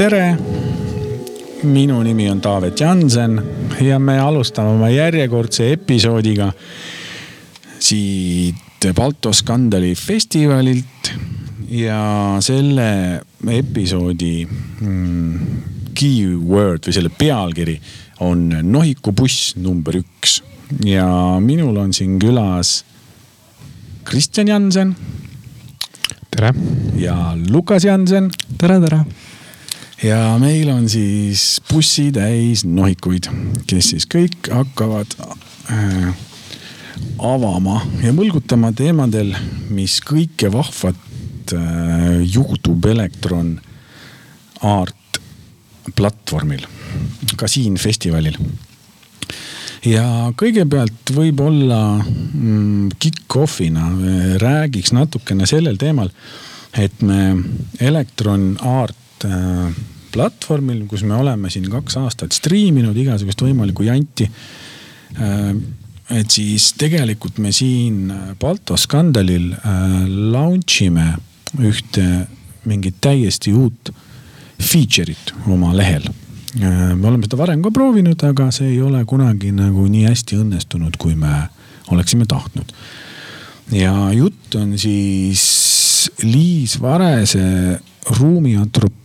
tere. minu nimi on Taavet Jansen ja me alustame oma järjekordse episoodiga siit Balto Skandali festivalilt. ja selle episoodi mm, keyword või selle pealkiri on Nohiku buss number üks ja minul on siin külas Kristjan Jansen tere. ja Lukas Jansen tere, tere. Ja meil on siis bussitäis nohikuid, kes siis kõik hakkavad äh, avama ja mõlgutama teemadel, mis kõike vahvat äh, juhtub Elektron Art platvormil, ka siin festivalil. Ja kõigepealt võib-olla mm, kick-off'ina räägiks natukene sellel teemal, et me Electron Art äh, platvormil, kus me oleme siin kaks aastat striiminud igasugust võimalikku janti äh,. et siis tegelikult me siin Balto skandalil äh, launch ime ühte mingit täiesti uut feature'it oma lehel Äh, me oleme seda varem ka proovinud, aga see ei ole kunagi nagu nii hästi õnnestunud, kui me oleksime tahtnud. ja jutt on siis Liis Varese ruumiantropoloogia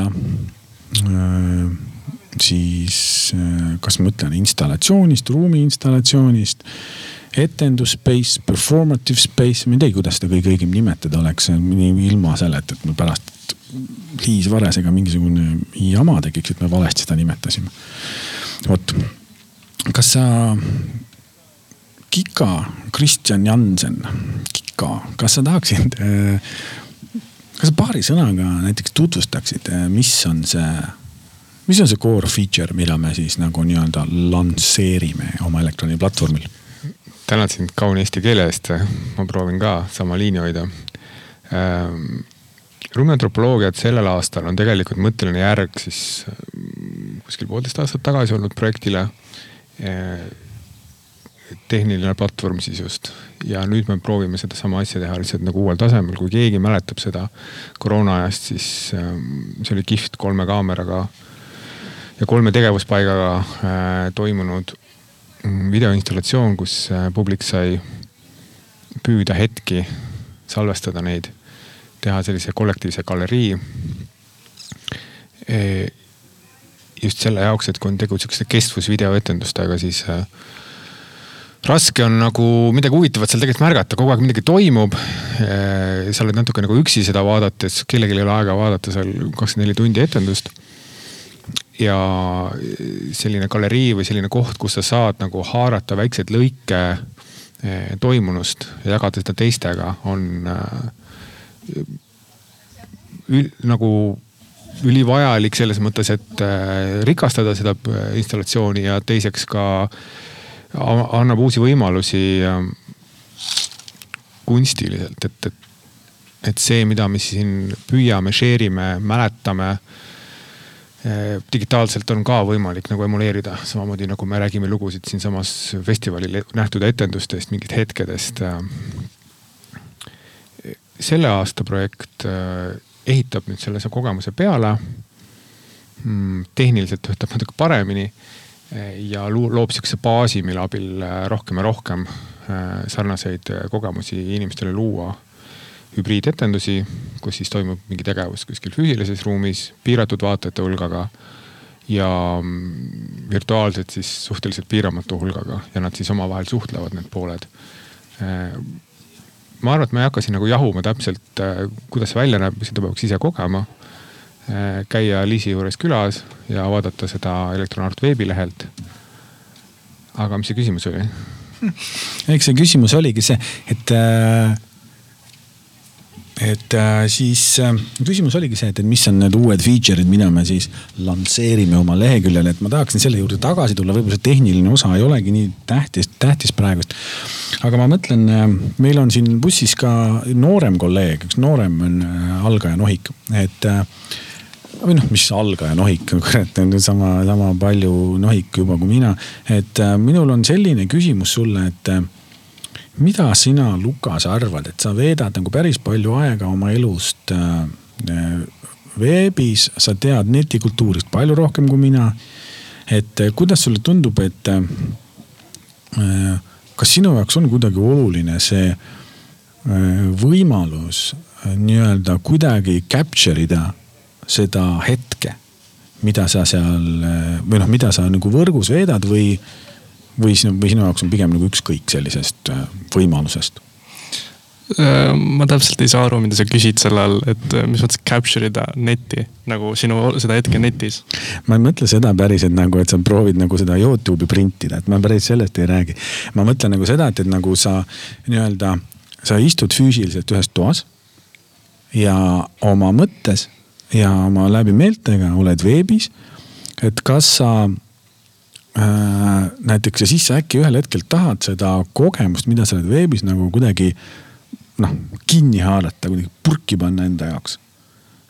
äh, siis äh, kas ma ütlen installatsioonist, ruumi installatsioonist, etendus space, performative space, ma ei tea, kuidas seda kõige õigem nimetada oleks, ilma selleta, et me pärast Liis Varesega mingisugune jama tekiks, et me valesti seda nimetasime. vot, kas sa, Kika, Kristjan Jansen, Kika, kas sa tahaksid, kas paari sõnaga näiteks tutvustaksid, mis on see, mis on see core feature, mida me siis nagu nii-öelda lansseerime oma elektroniplatvormil? tänan sind kauni eesti keele eest, ma proovin ka sama liini hoida ähm ruumiantropoloogiat sellel aastal on tegelikult mõtteline järg siis kuskil poolteist aastat tagasi olnud projektile. Tehniline platvorm siis just ja nüüd me proovime sedasama asja teha lihtsalt nagu uuel tasemel, kui keegi mäletab seda koroona ajast, siis see oli kihvt kolme kaameraga ja kolme tegevuspaigaga äh, toimunud videoinstallatsioon, kus äh, publik sai püüda hetki, salvestada neid teha sellise kollektiivse galerii. just selle jaoks, et kui on tegu sihukeste kestvusvideoetendustega, siis äh, raske on nagu midagi huvitavat seal tegelikult märgata, kogu aeg midagi toimub. sa oled natuke nagu üksi seda vaadates, kellelgi ei ole aega vaadata seal kakskümmend neli tundi etendust. ja selline galerii või selline koht, kus sa saad nagu haarata väikseid lõike toimunust ja jagada seda teistega, on nagu ülivajalik selles mõttes, et äh, rikastada seda äh, installatsiooni ja teiseks ka annab uusi võimalusi kunstiliselt, et, et, et see, mida me siin püüame, share ime, mäletame äh, digitaalselt on ka võimalik nagu emuleerida, samamoodi nagu me räägime lugusid siinsamas festivalil nähtud etendustest, mingit hetkedest selle aasta projekt äh, ehitab nüüd selle kogemuse peale. Mm, tehniliselt töötab natuke paremini ja loob sihukese baasi, mille abil äh, rohkem ja rohkem sarnaseid kogemusi inimestele luua. hübriidetendusi, kus siis toimub mingi tegevus kuskil füüsilises ruumis, piiratud vaatajate hulgaga ja mm, virtuaalselt siis suhteliselt piiramatu hulgaga ja nad siis omavahel suhtlevad, need pooled ma arvan, et ma ei hakka siin nagu jahuma täpselt, äh, kuidas see välja näeb, seda peaks ise kogema. Äh, käia Liisi juures külas ja vaadata seda Elektronart veebilehelt. aga mis see küsimus oli? eks see küsimus oligi see, et äh, et äh, siis küsimus oligi see, et, et mis on need uued feature'id, mida me siis lansseerime oma leheküljel, et ma tahaksin selle juurde tagasi tulla, võib-olla see tehniline osa ei olegi nii tähtis, tähtis praegust. aga ma mõtlen, meil on siin bussis ka noorem kolleeg, üks noorem on algaja nohik, et või noh, mis algaja nohik, kurat sama, sama palju nohik juba kui mina. et minul on selline küsimus sulle, et mida sina, Lukas, arvad, et sa veedad nagu päris palju aega oma elust äh, veebis, sa tead netikultuurist palju rohkem kui mina. et äh, kuidas sulle tundub, et äh, kas sinu jaoks on kuidagi oluline see äh, võimalus äh, nii-öelda kuidagi capture ida seda hetke, mida sa seal või noh, mida sa nagu võrgus veedad või või sinu, või sinu jaoks on pigem nagu ükskõik sellisest äh, võimalusest? Ma täpselt ei saa aru, mida sa küsid selle all, et äh, mis mõttes capture ida netti nagu sinu seda hetke netis. ma ei mõtle seda päriselt nagu, et sa proovid nagu seda Youtube'i printida, et ma päris sellest ei räägi. ma mõtlen nagu seda, et, et nagu sa nii-öelda, sa istud füüsiliselt ühes toas ja oma mõttes ja oma läbimeeltega oled veebis. et kas sa Äh, näiteks ja siis sa äkki ühel hetkel tahad seda kogemust, mida sa oled veebis nagu kuidagi noh, kinni haarata, kuidagi purki panna enda jaoks.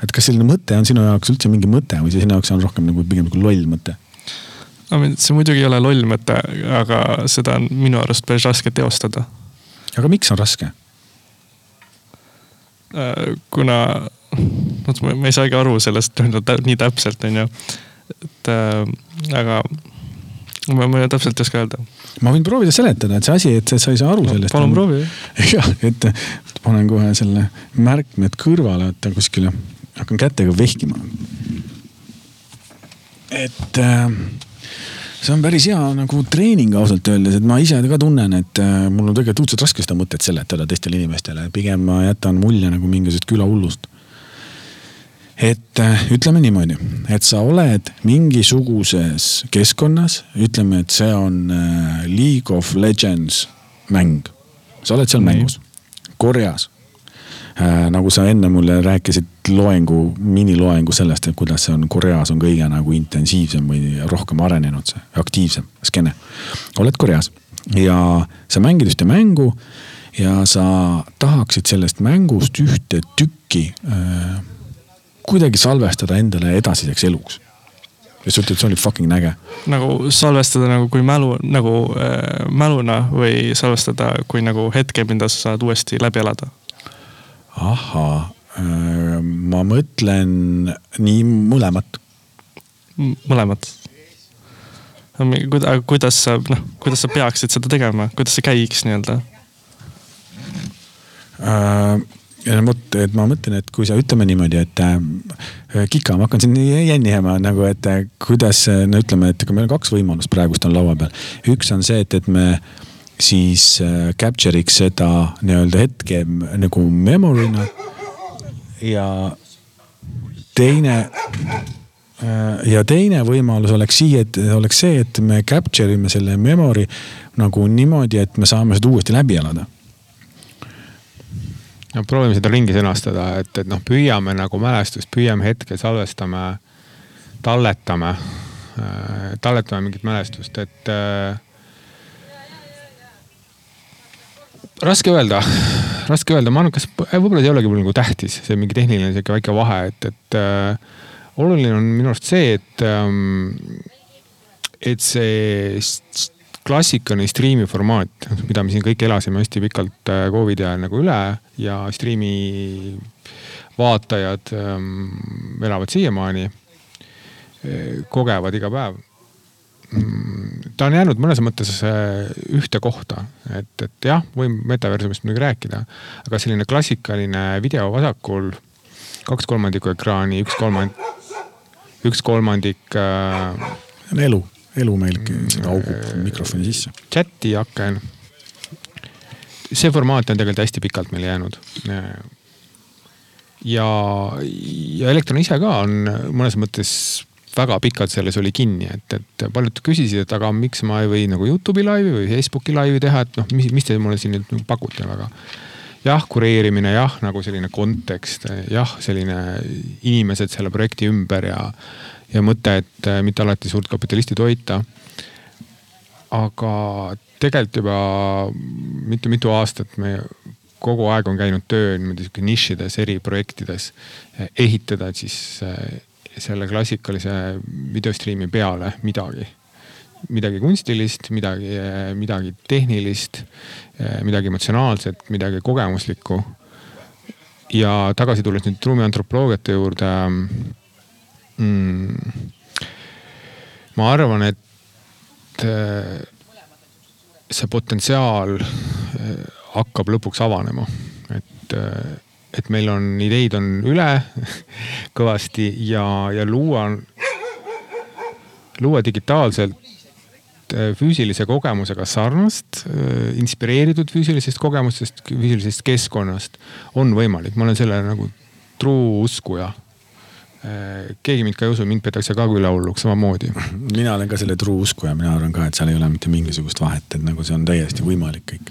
et kas selline mõte on sinu jaoks üldse mingi mõte või see sinu jaoks on rohkem nagu pigem nagu loll mõte? no see muidugi ei ole loll mõte, aga seda on minu arust päris raske teostada. aga miks on raske? Äh, kuna, vot ma ei saagi aru sellest nii täpselt, on ju. et äh, aga ma, ma täpselt ei oska öelda. ma võin proovida seletada, et see asi, et sa ei saa aru sellest. palun proovi. jah, et panen kohe selle märkmed kõrvale, et kuskile, hakkan kätega vehkima. et äh, see on päris hea nagu treening ausalt öeldes, et ma ise ka tunnen, et äh, mul on tegelikult õudselt raske seda mõtet seletada teistele inimestele, pigem ma jätan mulje nagu mingisugusest külahullust et äh, ütleme niimoodi, et sa oled mingisuguses keskkonnas, ütleme, et see on äh, League of Legends mäng. sa oled seal mängus, Koreas äh,. nagu sa enne mulle rääkisid loengu, miniloengu sellest, et kuidas see on Koreas on kõige nagu intensiivsem või rohkem arenenud see, aktiivsem skeene. oled Koreas ja sa mängid ühte mängu ja sa tahaksid sellest mängust ühte tükki äh, kuidagi salvestada endale edasiseks eluks. sa ütled, see oli fucking äge. nagu salvestada nagu kui mälu, nagu äh, mäluna või salvestada kui nagu hetke, mida sa saad uuesti läbi elada? ahhaa äh,, ma mõtlen nii mõlemat. mõlemat? kuidas sa, noh, kuidas sa peaksid seda tegema, kuidas see käiks nii-öelda äh,? Vot, et ma mõtlen, et kui sa ütleme niimoodi, et äh, Kika, ma hakkan siin jännihema nagu, et äh, kuidas, no ütleme, et ega meil on kaks võimalust praegust on laua peal. üks on see, et, et me siis äh, capture'iks seda nii-öelda hetke nagu memory'na. ja teine äh, ja teine võimalus oleks siia, et oleks see, et me capture ime selle memory nagu niimoodi, et me saame seda uuesti läbi elada no proovime seda ringi sõnastada, et, et noh, püüame nagu mälestust, püüame hetke, salvestame, talletame äh,, talletame mingit mälestust, et äh, raske öelda, raske öelda, ma arvan, kas võib-olla ei olegi mul nagu tähtis, see mingi tehniline sihuke väike vahe, et, et äh, oluline on minu arust see, et ähm,, et see klassikaline striimi formaat, mida me siin kõik elasime hästi pikalt äh, Covidi ajal nagu üle ja striimi vaatajad ähm, elavad siiamaani, äh, kogevad iga päev. Mm, ta on jäänud mõnes mõttes äh, ühte kohta, et, et jah, võime metaversumist muidugi rääkida, aga selline klassikaline video vasakul, kaks kolmandikku ekraani, üks kolmand-, üks kolmandik äh,. elu elu meil augub mikrofoni sisse. chati aken. See formaat on tegelikult hästi pikalt meil jäänud. ja, ja Elektron ise ka on mõnes mõttes väga pikalt selles oli kinni, et, et paljud küsisid, et aga miks ma ei või nagu Youtube'i laivi või Facebooki laivi teha, et noh, mis, mis te mulle siin nüüd pakute väga. jah, kureerimine, jah, nagu selline kontekst, jah, selline inimesed selle projekti ümber ja, ja mõte, et mitte alati suurt kapitalisti toita. Aga tegelikult juba mitu-mitu aastat me kogu aeg on käinud töö niimoodi sihuke nišides, eriprojektides, ehitada siis äh, selle klassikalise videostriimi peale midagi midagi kunstilist, midagi, midagi tehnilist, midagi emotsionaalset, midagi kogemuslikku. ja tagasi tulles nüüd ruumiantropoloogiate juurde mm,. ma arvan, et eh, see potentsiaal eh, hakkab lõpuks avanema, et, eh, et meil on ideid on üle kõvasti ja, ja luua, luua digitaalselt Äh, füüsilise kogemusega sarnast, äh, inspireeritud füüsilisest kogemusest, füüsilisest keskkonnast on võimalik, ma olen selle nagu truu uskuja. Äh, keegi mind ka ei usu, mind peetakse ka külahulluks samamoodi. mina olen ka selle truu uskuja, mina arvan ka, et seal ei ole mitte mingisugust vahet, et nagu see on täiesti võimalik kõik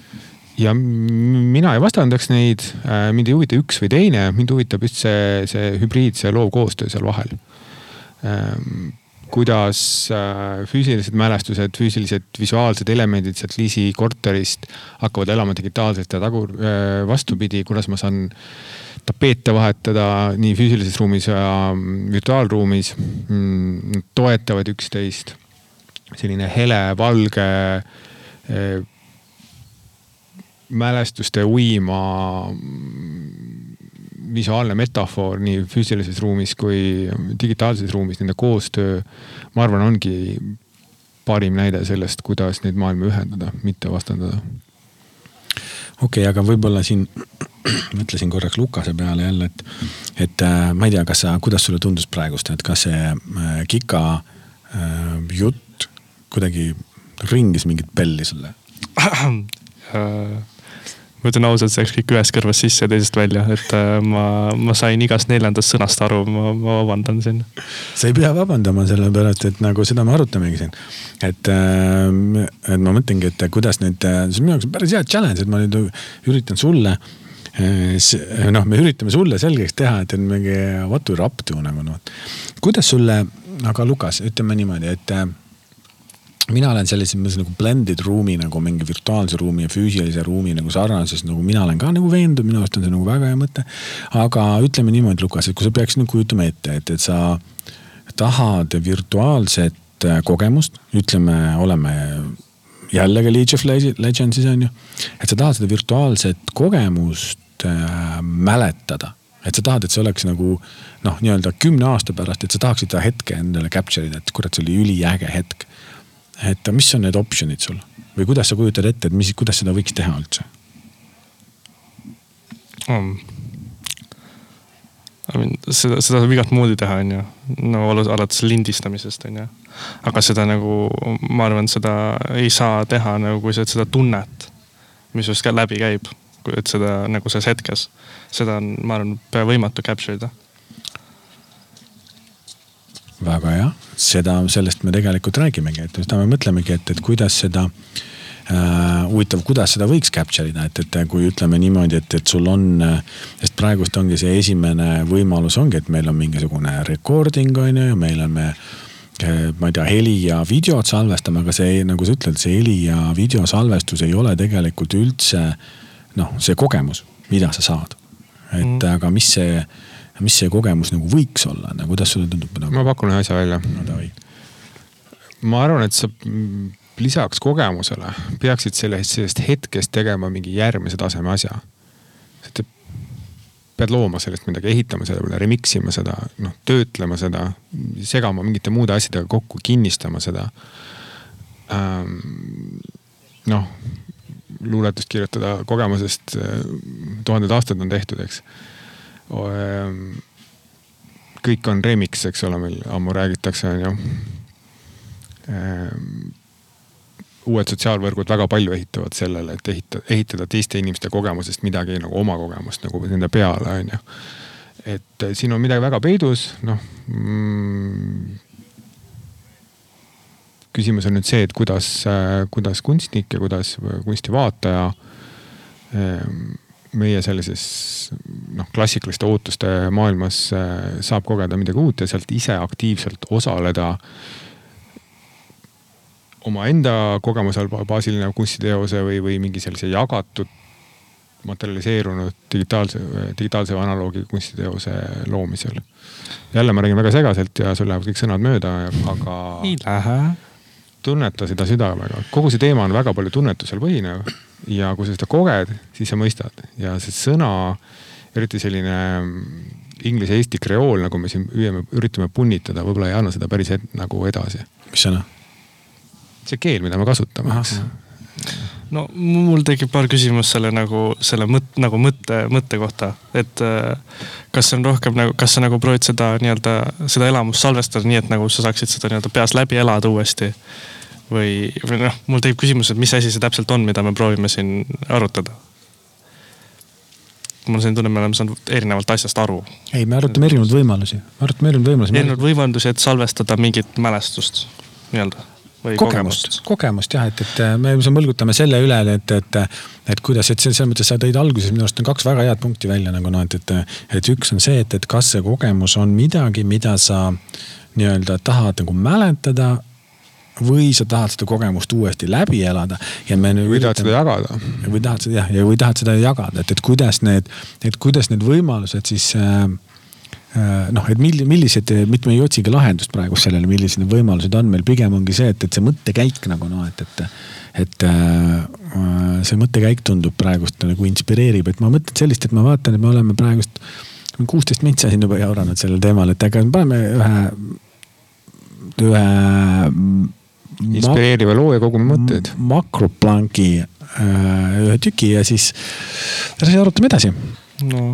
ja mina ei vastandaks neid, mind ei huvita üks või teine, mind huvitab just see, see hübriidse loovkoostöö seal vahel kuidas äh, füüsilised mälestused, füüsilised visuaalsed elemendid sealt Liisi korterist hakkavad elama digitaalselt ja tagur, äh, vastupidi, kuidas ma saan tapeete vahetada nii füüsilises ruumis ja mm, virtuaalruumis. Mm, toetavad üksteist. selline hele, valge äh, mälestuste uima visuaalne metafoor nii füüsilises ruumis kui digitaalses ruumis, nende koostöö, ma arvan, ongi parim näide sellest, kuidas neid maailma ühendada, mitte vastandada. Okei okay,, aga võib-olla siin mõtlesin korraks Lukase peale jälle, et, et äh, ma ei tea, kas sa, kuidas sulle tundus praegust, et kas see äh, Kika äh, jutt kuidagi ringis mingit belli sulle ma ütlen ausalt, see läks kõik ühest kõrvast sisse ja teisest välja, et äh, ma, ma sain igast neljandast sõnast aru, ma, ma vabandan siin. sa ei pea vabandama, sellepärast et nagu seda me arutamegi siin. et, äh, et ma mõtlengi, et kuidas nüüd, see on minu jaoks päris hea challenge, et ma nüüd üritan sulle äh, noh, me üritame sulle selgeks teha, et, et mingi what we are up to nagu noh. kuidas sulle, aga Lukas, ütleme niimoodi, et mina olen sellises mõttes nagu blended ruumi nagu mingi virtuaalse ruumi ja füüsilise ruumi nagu sarnases, nagu mina olen ka nagu veendunud, minu arust on see nagu väga hea mõte. aga ütleme niimoodi, Lukas, et kui sa peaksid nagu kujutama ette, et, et sa tahad virtuaalset äh, kogemust, ütleme, oleme jällegi League of Legendsis on ju. et sa tahad seda virtuaalset kogemust äh, mäletada et sa tahad, et see oleks nagu noh, nii-öelda kümne aasta pärast, et sa tahaksid seda hetke endale capture ida, et kurat, see oli üliäge hetk et mis on need optsioonid sul või kuidas sa kujutad ette, et mis, kuidas seda võiks teha üldse um.? Seda, seda saab igat moodi teha, onju. no alates lindistamisest, onju. aga seda nagu, ma arvan, seda ei saa teha nagu, kui sa seda tunnet, mis sinust läbi käib. et seda nagu selles hetkes, seda on, ma arvan, pea võimatu capture ida väga hea, seda, sellest me tegelikult räägimegi, et seda me mõtlemegi, et, et kuidas seda äh,. huvitav, kuidas seda võiks capture ida, et, et kui ütleme niimoodi, et, et sul on, sest praegust ongi see esimene võimalus ongi, et meil on mingisugune recording on ju ja meil on me äh, ma ei tea, heli ja videot salvestame, aga see, nagu sa ütled, see heli ja videosalvestus ei ole tegelikult üldse noh, see kogemus, mida sa saad. et mm. aga mis see mis see kogemus nagu võiks olla, nagu kuidas sulle tundub nagu...? ma pakun ühe asja välja no,. ma arvan, et sa lisaks kogemusele peaksid sellest, sellest hetkest tegema mingi järgmise taseme asja. sa pead looma sellest midagi, ehitama selle peale, remix ima seda, noh töötlema seda, segama mingite muude asjadega kokku, kinnistama seda ähm,. noh, luuletust kirjutada kogemusest äh, tuhanded aastad on tehtud, eks kõik on remix, eks ole, meil ammu räägitakse, on ju. Ehm, uued sotsiaalvõrgud väga palju ehitavad sellele, et ehitada, ehitada teiste inimeste kogemusest midagi nagu oma kogemust nagu nende peale, on ju. et siin on midagi väga peidus, noh mm, küsimus on nüüd see, et kuidas, kuidas kunstnik ja kuidas kunstivaataja ähm, meie sellises noh, klassikaliste ootuste maailmas äh, saab kogeda midagi uut ja sealt ise aktiivselt osaleda. omaenda kogemusel baasiline kunstiteose või, või mingi sellise jagatud materialiseerunud digitaalse, digitaalse või analoogi kunstiteose loomisel. jälle ma räägin väga segaselt ja sul lähevad kõik sõnad mööda, aga. ei lähe. tunneta seda südamega, kogu see teema on väga palju tunnetusel põhinev ja kui sa seda koged, siis sa mõistad ja see sõna, eriti selline inglise-eesti kreool, nagu me siin püüame, üritame punnitada, võib-olla ei anna seda päris et, nagu edasi. mis sõna? see keel, mida me kasutame, eks no mul tekib paar küsimust selle nagu selle mõt- nagu mõtte, mõtte kohta, et äh, kas see on rohkem nagu, kas sa nagu proovid seda nii-öelda seda elamust salvestada nii, et nagu sa saaksid seda nii-öelda peas läbi elada uuesti. Või, või noh, mul tekib küsimus, et mis asi see täpselt on, mida me proovime siin arutada. mul on selline tunne, me oleme saanud erinevalt asjast aru. ei, me arutame erinevaid võimalusi, me arutame erinevaid võimalusi. erinevaid võimalusi, et salvestada mingit mälestust nii-öelda kogemust, kogemust, kogemust jah, et, et me mõlgutame selle üle, et, et, et kuidas, et selles mõttes sa tõid alguses minu arust on kaks väga head punkti välja nagu noh, et, et, et üks on see, et, et kas see kogemus on midagi, mida sa nii-öelda tahad nagu mäletada või sa tahad seda kogemust uuesti läbi elada ja me nüüd. või tahad seda jagada. või tahad seda jah, ja või tahad seda jagada, et, et kuidas need, et kuidas need võimalused siis äh, noh, et milli-, millised, mitte me ei otsigi lahendust praegu sellele, millised need võimalused on meil, pigem ongi see, et, et see mõttekäik nagu noh, et, et. et äh, see mõttekäik tundub praegust nagu inspireerib, et ma mõtlen sellist, et ma vaatan, et me oleme praegust. kuusteist mintsa siin juba jauranud sellel teemal, et aga me paneme ühe, ühe inspireeriva loo ja kogume mõtteid. makroplanki ühe tüki ja siis, siis arutame edasi. no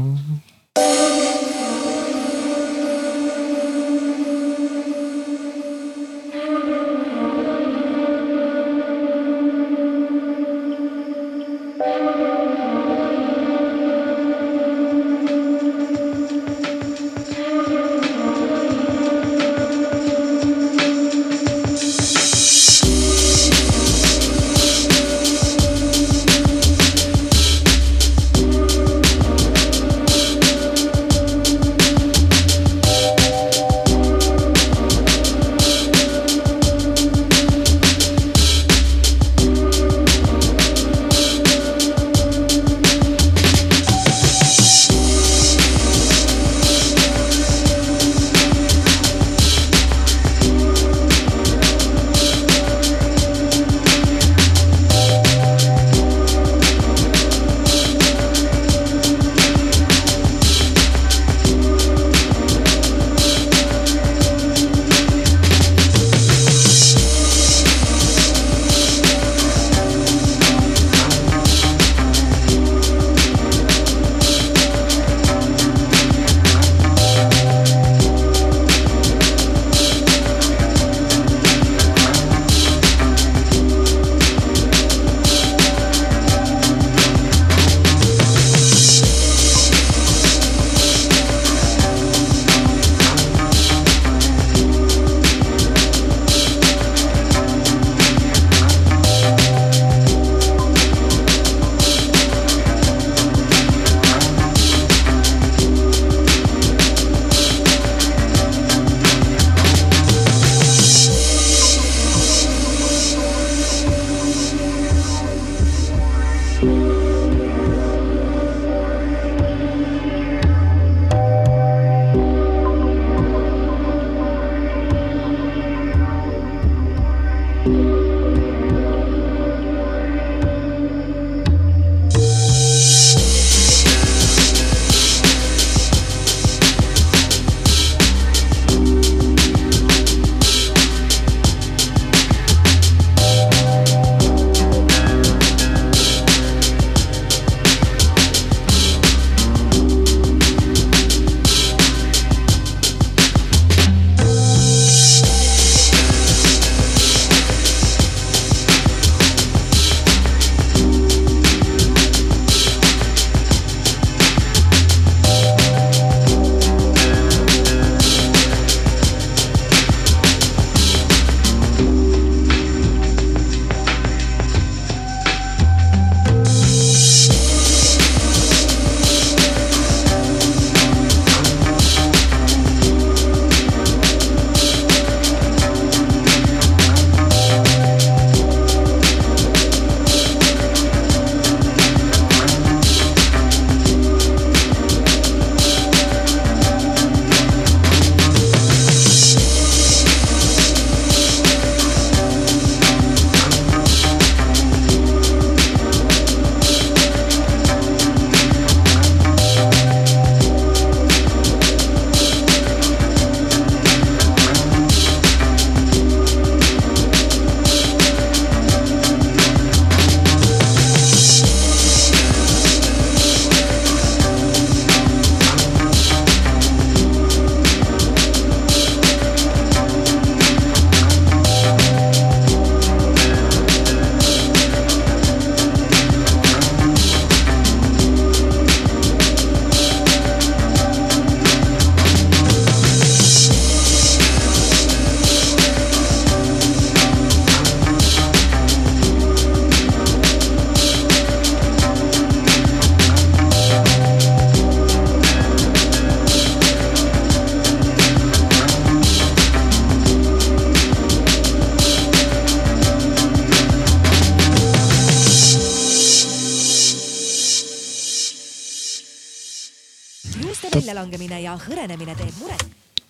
väljalangemine ja hõrenemine teeb muret.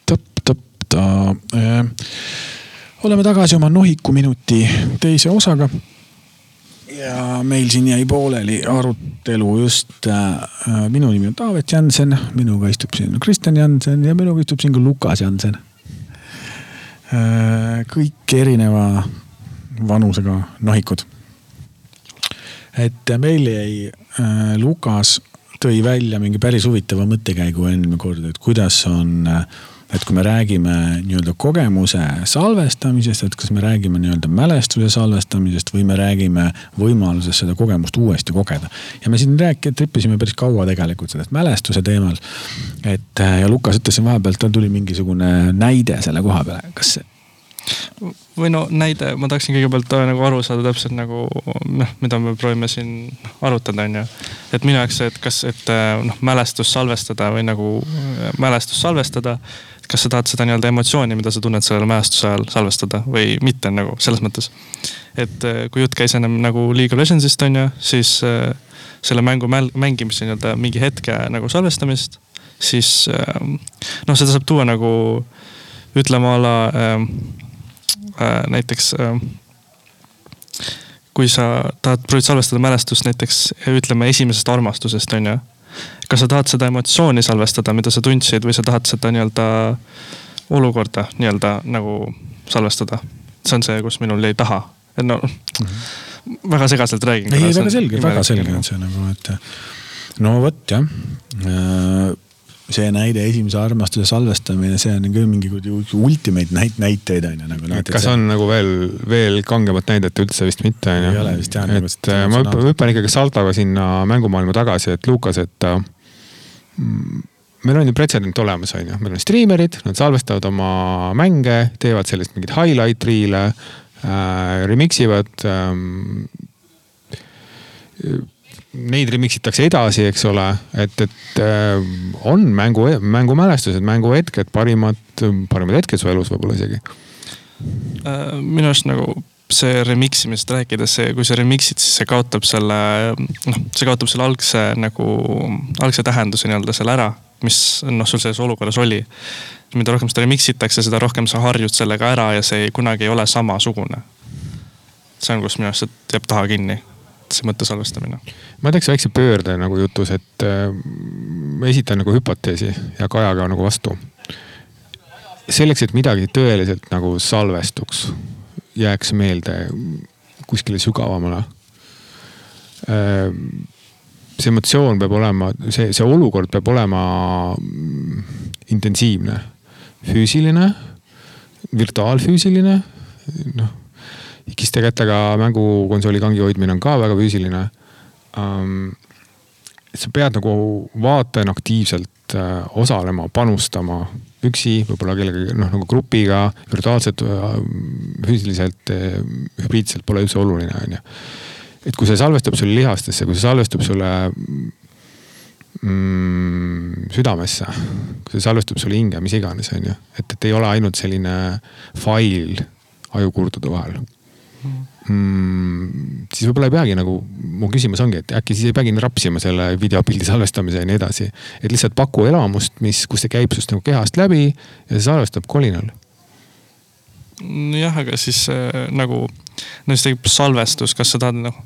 tõpp-tõpp-ta äh,. oleme tagasi oma nohikuminuti teise osaga. ja meil siin jäi pooleli arutelu just äh,, minu nimi on Taavet Jansen, minuga istub siin Kristjan Jansen ja minuga istub siin ka Lukas Jansen äh,. kõik erineva vanusega nohikud. et meil jäi äh,, Lukas tõi välja mingi päris huvitava mõttekäigu eelmine kord, et kuidas on et kui me räägime nii-öelda kogemuse salvestamisest, et kas me räägime nii-öelda mälestuse salvestamisest või me räägime võimalusest seda kogemust uuesti kogeda. ja me siin rääk-, trippisime päris kaua tegelikult sellest mälestuse teemal. et ja Lukas ütles siin vahepeal, tal tuli mingisugune näide selle koha peale, kas või no näide, ma tahaksin kõigepealt äh, nagu aru saada täpselt nagu noh, mida me proovime siin arutada, onju. Et minu jaoks et kas, et äh, noh, mälestus salvestada või nagu äh, mälestus salvestada. kas sa tahad seda nii-öelda emotsiooni, mida sa tunned selle mälestuse ajal salvestada või mitte nagu selles mõttes. et äh, kui jutt käis ennem nagu League of Legendsist onju, siis äh, selle mängu mäl- mängimise nii-öelda mingi hetke nagu salvestamist, siis äh, noh, seda saab tuua nagu ütleme a la äh, äh, näiteks äh, kui sa tahad, proovid salvestada mälestust näiteks ütleme esimesest armastusest onju. kas sa tahad seda emotsiooni salvestada, mida sa tundsid või sa tahad seda nii-öelda olukorda nii-öelda nagu salvestada? see on see, kus minul jäi taha, et no mm -hmm. väga segaselt räägin. ei, väga selge, väga selge on see nagu, et no vot jah. See näide esimese armastuse salvestamine, see on küll mingi ultimate näit-, näiteid on ju nagu kas on nagu veel, veel kangemat näidet üldse vist mitte on ju? Ei ole vist jah, nagu et äh, ma hüppan, hüppan ikkagi saltoga sinna mängumaailma tagasi, et Lukas, et äh, mm, meil on ju pretsedent olemas, on ju, meil on striimerid, nad salvestavad oma mänge, teevad sellest mingeid highlight reel'e äh,, remix ivad ähm,. Neid remix itakse edasi, eks ole, et, et äh, on mängu, mängumälestused, mänguhetked, parimad, parimad hetked su elus võib-olla isegi Äh, minu arust nagu see remix imisest rääkides, see, kui sa remix'id, siis see kaotab selle, noh, see kaotab selle algse nagu, algse tähenduse nii-öelda seal ära, mis noh, sul selles olukorras oli. mida rohkem seda remix itakse, seda rohkem sa harjud sellega ära ja see ei, kunagi ei ole samasugune. see on, kus minu arust jääb taha kinni, see mõtte salvestamine. ma teeks väikse pöörde nagu jutus, et äh, ma esitan nagu hüpoteesi ja Kajaga nagu vastu. selleks, et midagi tõeliselt nagu salvestuks, jääks meelde kuskile sügavamale äh,. see emotsioon peab olema, see, see olukord peab olema mm, intensiivne, füüsiline, virtuaalfüüsiline, noh higiste kätega mängukonsooli kangi hoidmine on ka väga füüsiline um,. sa pead nagu vaatajana aktiivselt uh, osalema, panustama üksi, võib-olla kellegagi noh nagu grupiga, virtuaalselt uh,, füüsiliselt uh,, hübriidselt pole üldse oluline, onju. et kui see salvestub sulle lihastesse, kui see salvestub sulle mm, südamesse, kui see salvestub sulle hinge, mis iganes, onju, et, et ei ole ainult selline fail ajukurdude vahel mm,. siis võib-olla ei peagi nagu, mu küsimus ongi, et äkki siis ei peagi rapsima selle videopildi salvestamise ja nii edasi. et lihtsalt paku elamust, mis, kus see käib sinust nagu kehast läbi ja see salvestab kolinal. jah, aga siis äh, nagu, no siis tekib salvestus, kas sa tahad noh.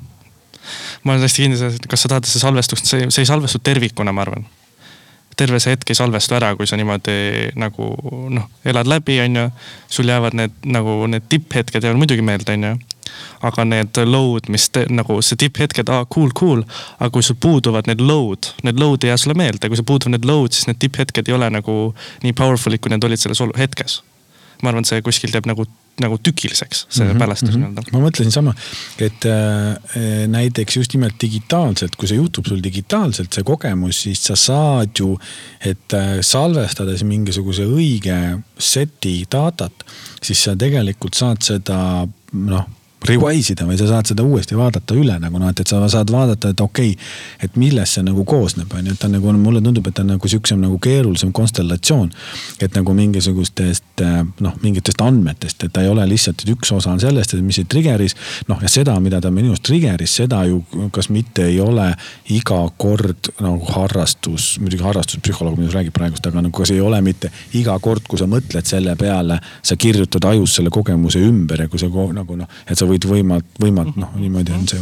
ma olen täiesti kindel selles, et kas sa tahad, et see salvestust, see, see ei salvestu tervikuna, ma arvan. Terve see hetk ei salvestu ära, kui sa niimoodi nagu noh, elad läbi, onju. sul jäävad need nagu need tipphetked jäävad muidugi meelde, onju aga need load, mis te, nagu see tipphetked, aa cool, cool, aga kui sul puuduvad need load, need load ei jää sulle meelde, kui sul puuduvad need load, siis need tipphetked ei ole nagu nii powerful'id, kui need olid selles hetkes. ma arvan, et see kuskilt jääb nagu, nagu tükiliseks, see mm -hmm, mälestus nii-öelda. ma mõtlesin sama, et äh, näiteks just nimelt digitaalselt, kui see juhtub sul digitaalselt, see kogemus, siis sa saad ju, et äh, salvestades mingisuguse õige set'i datat, siis sa tegelikult saad seda noh revise ida või sa saad seda uuesti vaadata üle nagu noh, et, et sa saad vaadata, et okei okay,, et millest see nagu koosneb, on ju, et ta nagu mulle tundub, et ta on nagu sihukesem nagu keerulisem konstellatsioon. et nagu mingisugustest noh, mingitest andmetest, et ta ei ole lihtsalt, et üks osa on sellest, et mis see trigger'is. noh ja seda, mida ta minu arust trigger'is, seda ju kas mitte ei ole iga kord nagu harrastus, muidugi harrastuspsühholoog minust räägib praegust, aga nagu kas ei ole mitte iga kord, kui sa mõtled selle peale, sa kirjutad ajus selle kogemuse ümber ja kui sa nagu noh, et sa võid võimalt, võimalt noh, niimoodi on see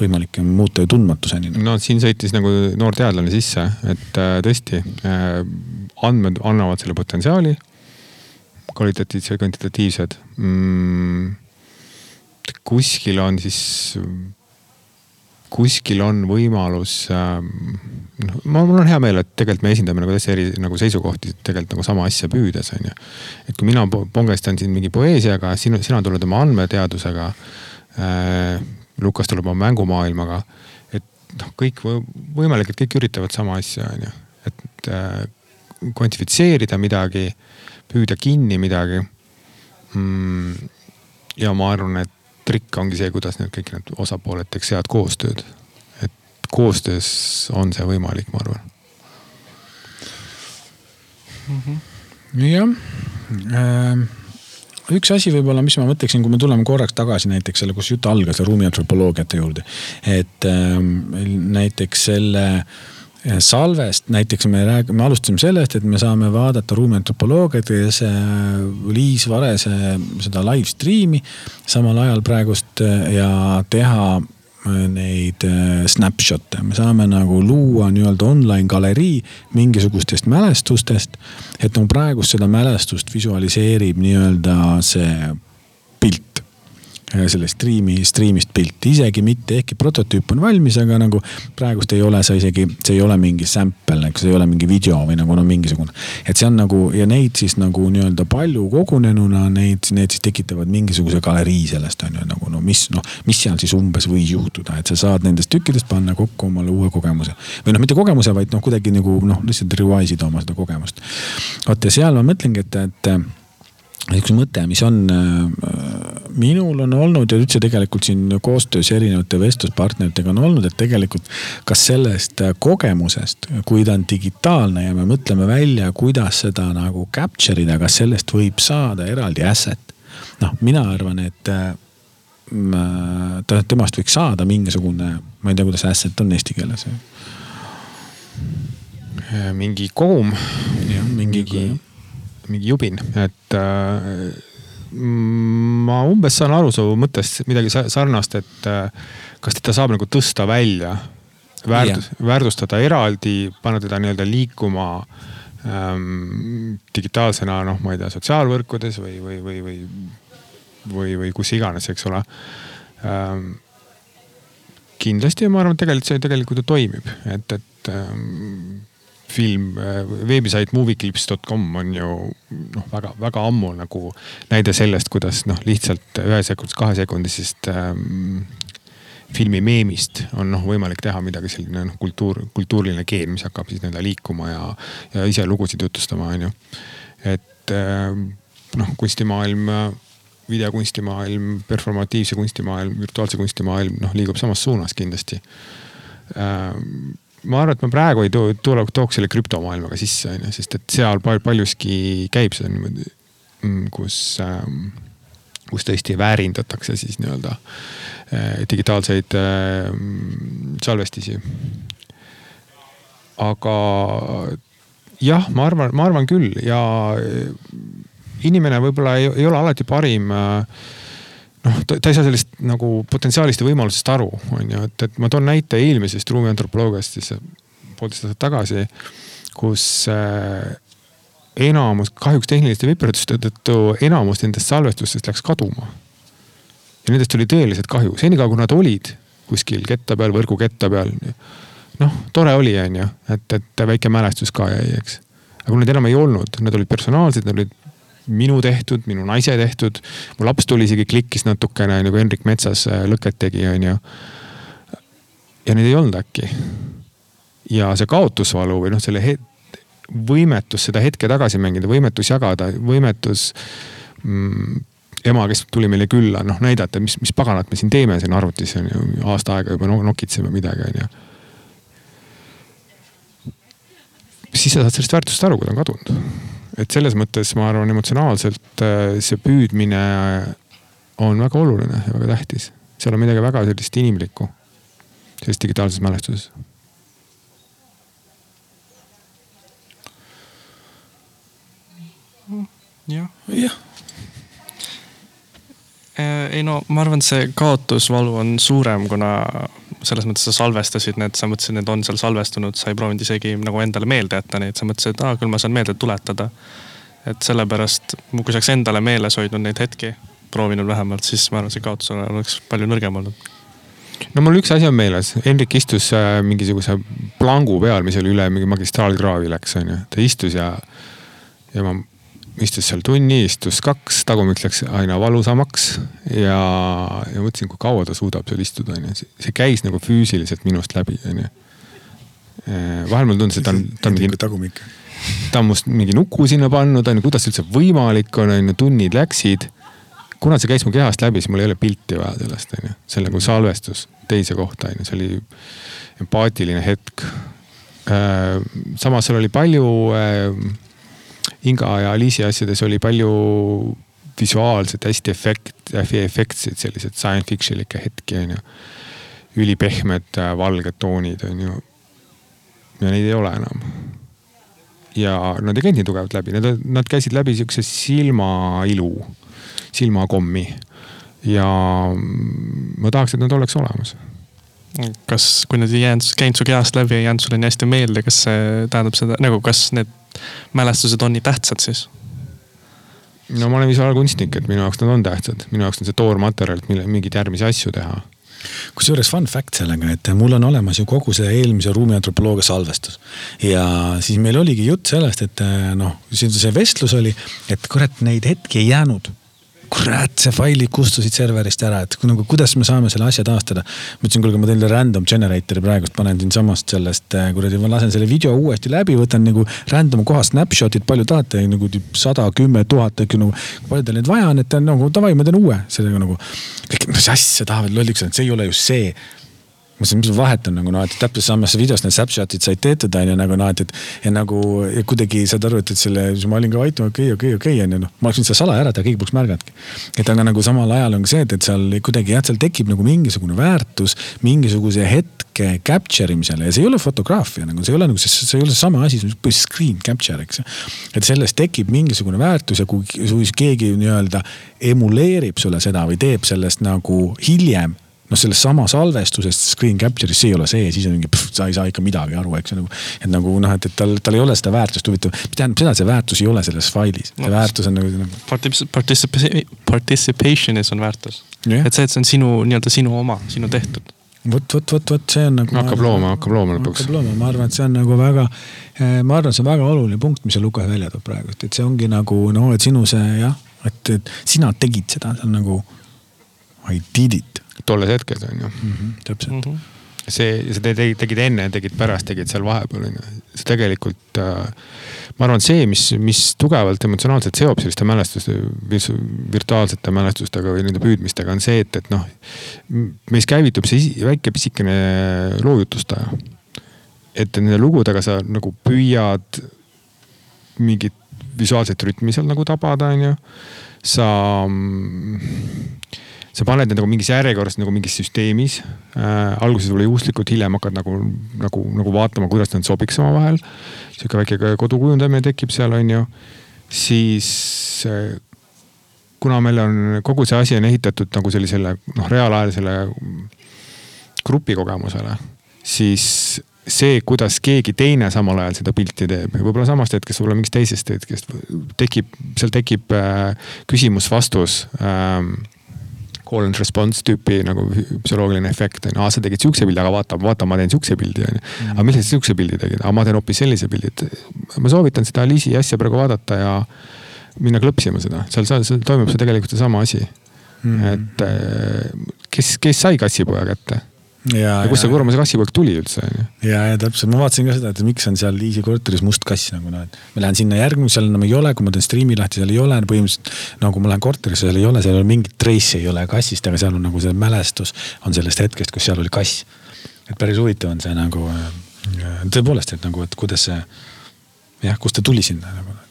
võimalik muuta ju tundmatuseni. no siin sõitis nagu noor teadlane sisse, et äh, tõesti äh, andmed annavad selle potentsiaali. kvalitatiivsed, kvantitatiivsed mm,. kuskil on siis, kuskil on võimalus äh,. noh, mul on hea meel, et tegelikult me esindame nagu täitsa eri nagu seisukohti tegelikult nagu sama asja püüdes on ju. et kui mina pongestan siin mingi poeesiaga, sinu, sina tuled oma andmeteadusega äh,. Lukas tuleb oma mängumaailmaga. et noh, kõik võimalik, et kõik üritavad sama asja, on ju, et äh, kvantifitseerida midagi, püüda kinni midagi mm,. ja ma arvan, et trikk ongi see, kuidas need kõik need osapooled teeks head koostööd. et koostöös on see võimalik, ma arvan mm -hmm.. jah ähm üks asi võib-olla, mis ma mõtleksin, kui me tuleme korraks tagasi näiteks selle, kus jutt algas, ruumiantropoloogiate juurde. et ähm, näiteks selle äh, salvest, näiteks me räägime, me alustasime sellest, et me saame vaadata ruumiantropoloogiat ja see Liis Varese seda live stream'i. Samal ajal praegust ja teha neid snapshot'e, me saame nagu luua nii-öelda online galerii mingisugustest mälestustest. et no praegust seda mälestust visualiseerib nii-öelda see pilt sellest striimi, striimist pilti, isegi mitte, ehkki prototüüp on valmis, aga nagu praegust ei ole see isegi, see ei ole mingi sample, eks see ei ole mingi video või nagu no mingisugune. et see on nagu ja neid siis nagu nii-öelda palju kogunenuna neid, need siis tekitavad mingisuguse galerii sellest on ju nagu no mis noh, mis seal siis umbes võis juhtuda, et sa saad nendest tükkidest panna kokku omale uue kogemuse. või noh, mitte kogemuse, vaid noh, kuidagi nagu noh, lihtsalt revise ida oma seda kogemust. vot ja seal ma mõtlengi, et, et üks mõte, mis on äh, minul on olnud ja üldse tegelikult siin koostöös erinevate vestluspartneritega on olnud, et tegelikult kas sellest kogemusest, kui ta on digitaalne ja me mõtleme välja, kuidas seda nagu capture ida, kas sellest võib saada eraldi asset. noh, mina arvan, et äh, ta, temast võiks saada mingisugune, ma ei tea, kuidas asset on eesti keeles. mingi kogum. jah, mingi, mingi mingi jubin, et äh, ma umbes saan aru su mõttest midagi sarnast, et äh, kas teda saab nagu tõsta välja, väärtus, väärtustada eraldi, panna teda nii-öelda liikuma ähm, digitaalsena, noh, ma ei tea, sotsiaalvõrkudes või, või, või, või, või, või kus iganes, eks ole ähm,. kindlasti ma arvan, et tegelikult see tegelikult ju toimib, et, et ähm, film, äh, veebisait movieclips.com on ju noh, väga-väga ammu nagu näide sellest, kuidas noh, lihtsalt ühesekundist, kahesekundisest ähm, filmi meemist on noh võimalik teha midagi selline noh kultuur, kultuuriline keel, mis hakkab siis nii-öelda liikuma ja, ja ise lugusid jutustama, on ju. et ähm, noh, kunstimaailm, videokunstimaailm, performatiivse kunstimaailm, virtuaalse kunstimaailm noh liigub samas suunas kindlasti ähm, ma arvan, et ma praegu ei too, tule, tooks selle krüptomaailmaga sisse, on ju, sest et seal paljuski käib see niimoodi, mm, kus ähm, kus tõesti väärindatakse siis nii-öelda äh, digitaalseid äh, salvestisi. aga jah, ma arvan, ma arvan küll ja äh, inimene võib-olla ei, ei ole alati parim äh, noh, ta, ei saa sellest nagu potentsiaalist ja võimalusest aru, on ju, et, et ma toon näite eelmisest ruumiantropoloogiast siis poolteist aastat tagasi, kus äh, enamus, kahjuks tehniliste viperituste tõttu enamus nendest salvestustest läks kaduma. ja nendest oli tõeliselt kahju, senikaua kui nad olid kuskil ketta peal, võrguketta peal. noh, tore oli, on ju, et, et väike mälestus ka jäi, eks. aga kui need enam ei olnud, nad olid personaalsed, nad olid minu tehtud, minu naise tehtud. mu laps tuli isegi klikkis natukene nagu Hendrik Metsas äh, lõket tegi, onju. ja neid ei olnud äkki. ja see kaotusvalu või noh, selle võimetus seda hetke tagasi mängida, võimetus jagada, võimetus mm, ema, kes tuli meile külla, noh näidata, mis, mis paganat me siin teeme siin arvutis on ju, aasta aega juba no- nokitseme midagi on ju. siis sa saad sellest väärtusest aru, kui ta on kadunud. Et selles mõttes ma arvan, emotsionaalselt äh, see püüdmine on väga oluline ja väga tähtis. seal on midagi väga sellist inimlikku selles digitaalses mälestuses jah. Jah, Eh, ei no ma arvan, et see kaotusvalu on suurem, kuna selles mõttes sa salvestasid need, sa mõtlesid, need on seal salvestunud, sa ei proovinud isegi nagu endale meelde jätta neid, sa mõtlesid, et aa, küll ma saan meelde tuletada. et sellepärast, kui sa oleks endale meeles hoidnud neid hetki, proovinud vähemalt, siis ma arvan, see kaotus oleks palju nõrgem olnud. no mul üks asi on meeles, Hendrik istus äh, mingisuguse plangu peal, mis oli üle mingi magistraalkraavi läks, onju. ta istus ja, ja ma istus seal tunni, istus kaks, tagumik läks aina valusamaks ja, ja mõtlesin, kui kaua ta suudab seal istuda, onju. see käis nagu füüsiliselt minust läbi, onju. vahel mulle tundus, et ta on, ta on mingi tagumik. ta on must mingi nuku sinna pannud, onju, kuidas see üldse võimalik on, onju, tunnid läksid. kuna see käis mu kehast läbi, siis mul ei ole pilti vaja sellest, onju. see on nagu salvestus teise kohta, onju, see oli empaatiline hetk. samas seal oli palju äh, Inga ja Liisi asjades oli palju visuaalselt hästi efekt, efektseid selliseid science fiction'likke hetki, onju. ülipehmed äh, valged toonid, onju. ja neid ei ole enam ja nad ei käinud nii tugevalt läbi, nad, nad käisid läbi siukse silmailu, silmakommi. ja ma tahaks, et nad oleks olemas. Kas, kui need ei jäänud, käinud su kehast läbi, ei jäänud sulle nii hästi meelde, kas see tähendab seda, nagu kas need mälestused on nii tähtsad siis? no ma olen visuaalkunstnik, et minu jaoks nad on tähtsad, minu jaoks on see toormaterjal, et mille, mingeid järgmisi asju teha kusjuures fun fact sellega, et mul on olemas ju kogu see eelmise ruumiantropoloogia salvestus. ja siis meil oligi jutt sellest, et noh, siin see vestlus oli, et kurat, neid hetki ei jäänud kurat, see failid kustusid serverist ära, et nagu kuidas me saame selle asja taastada. ma ütlesin, kuulge, ma teen random generator'i praegust, panen siinsamast sellest kuradi, ma lasen selle video uuesti läbi, võtan nagu random koha snapshot'id, palju tahate, nagu sada, kümme tuhat, äkki nagu. palju teil neid vaja on, et nagu davai, ma teen uue, sellega nagu. kõik, mis asja tahavad lolliks see ei ole ju see mõtlesin, mis vahet on nagu noh, et täpselt samasse videos need snapshot'id said tehtud on ju nagu noh, et, et. ja nagu ja kuidagi saad aru, et, et selle, siis ma olin ka vait, okei okay,, okei okay,, okei okay, on ju noh. ma oleks võinud seda salaja ära teha, keegi poleks märganudki. et aga nagu samal ajal on ka see, et, et seal kuidagi jah, seal tekib nagu mingisugune väärtus mingisuguse hetke capture imisele ja see ei ole fotograafia nagu, see ei ole nagu, see ei ole seesama asi, see on screen capture, eks. et sellest tekib mingisugune väärtus ja kui, kui keegi nii-öelda emuleerib sulle seda või teeb sellest nagu hiljem noh, selles samas salvestusest screen capture'is, see ei ole see, siis on mingi, sa ei saa ikka midagi aru, eks nagu. et nagu noh, et, et tal, tal ei ole seda väärtust, huvitav, mis tähendab seda, et see väärtus ei ole selles failis, see no, väärtus on nagu, nagu.... Particip-, participation'is on väärtus yeah.. et see, et see on sinu nii-öelda sinu oma, sinu tehtud vot, vot, vot, vot see on nagu. hakkab looma, hakkab looma lõpuks. hakkab looma, ma arvan, et see on nagu väga, ma arvan, see on väga oluline punkt, mis see Lukas välja toob praegu, et see ongi nagu noh, et sinu see jah, et, et sina tegid seda, see on nagu I did it tolles hetkes on ju mm. -hmm, täpselt mm. -hmm. see, sa tegid, tegid enne, tegid pärast, tegid seal vahepeal on ju. see tegelikult äh,, ma arvan, see, mis, mis tugevalt emotsionaalselt seob selliste mälestuste, virtuaalsete mälestustega või nende püüdmistega on see, et, et noh. meis käivitub see väike pisikene loojutustaja. et nende lugudega sa nagu püüad mingit visuaalset rütmi seal nagu tabada, on ju. sa sa paned need nagu mingis järjekorras nagu mingis süsteemis äh,. alguses võib-olla juhuslikult, hiljem hakkad nagu, nagu, nagu vaatama, kuidas nad sobiks omavahel. sihuke väike kodukujundamine tekib seal, on ju. siis äh, kuna meil on kogu see asi on ehitatud nagu sellisele noh, reaalajalisele grupikogemusele, siis see, kuidas keegi teine samal ajal seda pilti teeb, võib-olla samast hetkest, võib-olla mingist teisest hetkest tekib, seal tekib äh, küsimus-vastus ähm, call and response tüüpi nagu psühholoogiline efekt on ju. aa, sa tegid sihukese pildi, aga vaata, vaata, ma teen sihukese pildi on ju. aga millal sa sihukese pildi tegid, aga ma teen hoopis sellise pildi, et ma soovitan seda Liisi asja praegu vaadata ja minna klõpsima seda, seal, seal toimub see tegelikult seesama asi mm. -hmm. et kes, kes sai kassipoja kätte? Ja, ja kust see kurma see kassipoeg tuli üldse ja, ja täpselt, ma vaatasin ka seda, et miks on seal Liisi korteris must kass nagu noh, et ma lähen sinna järgmisel, enam ei ole, kui ma teen striimi lahti, seal ei ole põhimõtteliselt. no kui ma lähen korterisse, seal ei ole, seal ei ole mingit trace'i ei ole kassist, aga seal on nagu see mälestus on sellest hetkest, kus seal oli kass. et päris huvitav on see nagu äh, tõepoolest, et nagu, et kuidas see jah, kust ta tuli sinna nagu, et.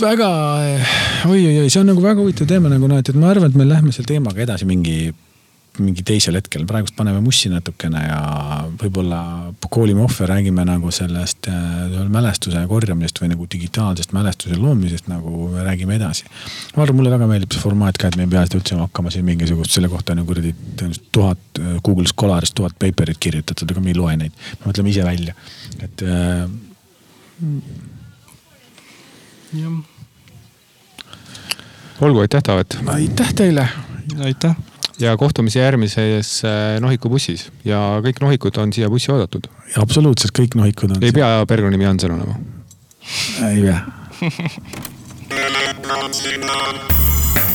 Väga oi-oi-oi, see on nagu väga huvitav teema nagu noh, et, et ma arvan, et me lähme selle teemaga edasi mingi, mingi teisel hetkel, praegust paneme mussi natukene ja võib-olla koolime ohve, räägime nagu sellest äh, mälestuse korjamisest või nagu digitaalsest mälestuse loomisest nagu räägime edasi. ma arvan, mulle väga meeldib see formaat ka, et me ei pea seda üldse hakkama siin mingisugust, selle kohta on ju kuradi tõenäoliselt tuhat äh, Google Scholarist tuhat paper'it kirjutatud, aga me ei loe neid. me mõtleme ise välja, et äh, jah, olgu, aitäh, Taavet. aitäh teile. aitäh. ja kohtumise järgmises äh, Nohiku bussis ja kõik nohikud on siia bussi oodatud. absoluutselt kõik nohikud on. ei pea Bergoni nimi Jansen olema. ei pea.